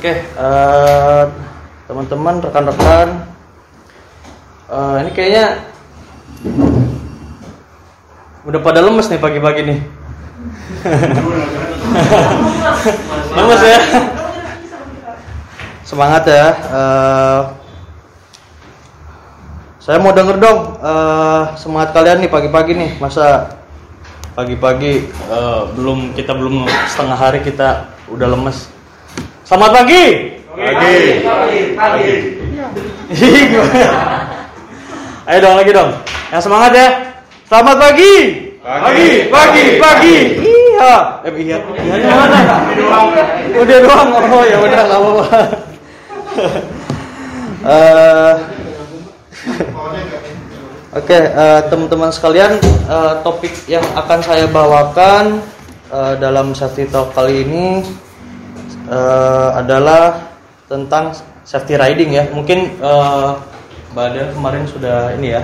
Oke, eh, teman-teman, rekan-rekan, eh, ini kayaknya udah pada lemes nih pagi-pagi nih. lemes ya? Semangat ya. Eh, saya mau denger dong eh, semangat kalian nih pagi-pagi nih. Masa pagi-pagi eh, belum kita belum setengah hari kita udah lemes. Selamat pagi. Pagi. Pagi. Ayo dong lagi dong. Yang semangat ya. Selamat pagi. Pagi. pagi, pagi. Iya. Eh iya. Iya mana? Udah doang. Oh ya udah enggak apa-apa. Eh, Oke, eh, teman-teman sekalian, eh, topik yang akan saya bawakan eh, dalam safety talk kali ini eh, adalah tentang safety riding ya. Mungkin eh, Mbak Adel kemarin sudah ini ya.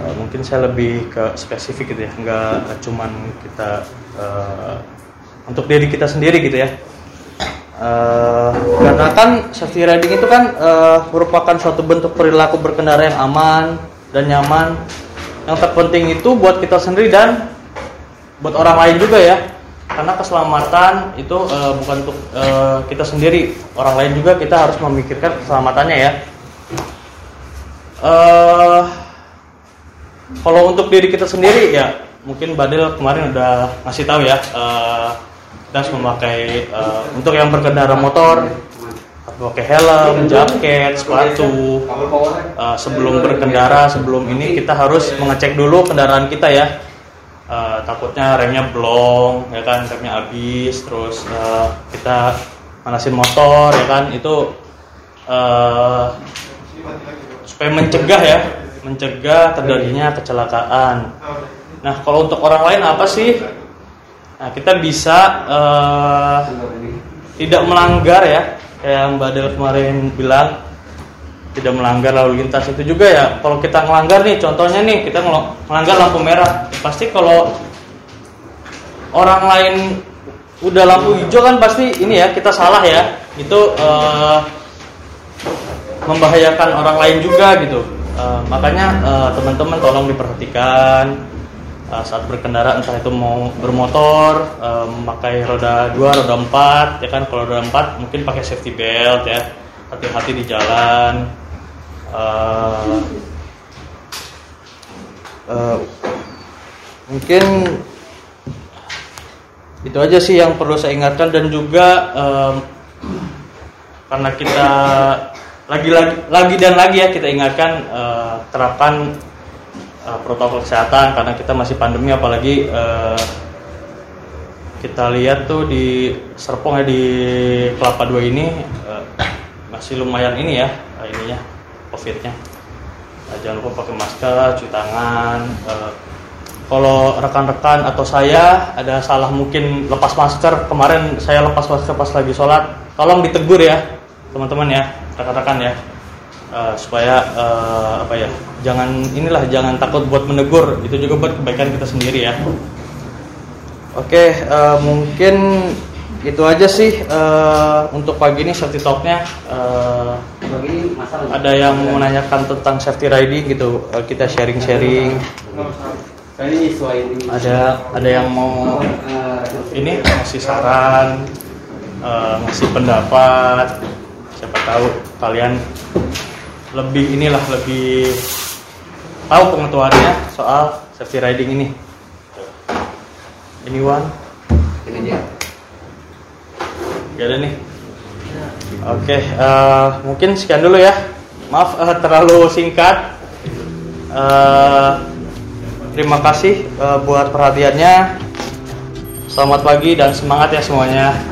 eh, mungkin saya lebih ke spesifik gitu ya, nggak cuman kita eh, untuk diri kita sendiri gitu ya. Eh, karena kan safety riding itu kan eh, merupakan suatu bentuk perilaku berkendara yang aman dan nyaman. Yang terpenting itu buat kita sendiri dan buat orang lain juga ya karena keselamatan itu eh, bukan untuk eh, kita sendiri. Orang lain juga kita harus memikirkan keselamatannya ya. Eh kalau untuk diri kita sendiri ya mungkin Badil kemarin udah ngasih tahu ya eh, kita harus memakai eh, untuk yang berkendara motor pakai helm, jaket, sepatu Eh, sebelum berkendara sebelum ini kita harus mengecek dulu kendaraan kita ya Eh, takutnya remnya blong ya kan remnya habis terus eh, kita manasin motor ya kan itu eh, supaya mencegah ya mencegah terjadinya kecelakaan. Nah kalau untuk orang lain apa sih? Nah kita bisa eh, tidak melanggar ya yang Mbak kemarin bilang tidak melanggar lalu lintas itu juga ya. Kalau kita melanggar nih contohnya nih kita melanggar lampu merah. Pasti kalau orang lain udah lampu hijau kan pasti ini ya kita salah ya. Itu eh, membahayakan orang lain juga gitu. Eh, makanya eh, teman-teman tolong diperhatikan eh, saat berkendara entah itu mau bermotor eh, memakai roda 2, roda 4 ya kan? Kalau roda 4 mungkin pakai safety belt ya hati-hati di jalan Eh, eh, mungkin itu aja sih yang perlu saya ingatkan dan juga em, karena kita lagi lagi lagi dan lagi ya kita ingatkan eh, terapkan eh, protokol kesehatan karena kita masih pandemi apalagi eh, kita lihat tuh di Serpong ya di Kelapa Dua ini eh, masih lumayan ini ya ininya covidnya Eh, jangan lupa pakai masker cuci tangan eh, kalau rekan-rekan atau saya ada salah mungkin lepas masker kemarin saya lepas masker pas lagi sholat tolong ditegur ya teman-teman ya rekan-rekan ya. Eh, supaya eh, apa ya jangan inilah jangan takut buat menegur itu juga buat kebaikan kita sendiri ya. Oke eh, mungkin itu aja sih eh, untuk pagi ini safety talknya masalah. ada yang mau menanyakan tentang safety riding gitu eh, kita sharing-sharing Ini sesuai ini. ada ada yang mau ini ngasih saran ngasih pendapat siapa tahu kalian lebih inilah lebih tahu pengetahuannya soal safety riding ini ini one ini dia. Gak ada nih. Oke, eh, mungkin sekian dulu ya. Maaf eh, terlalu singkat. Eh, terima kasih eh, buat perhatiannya. Selamat pagi dan semangat ya semuanya.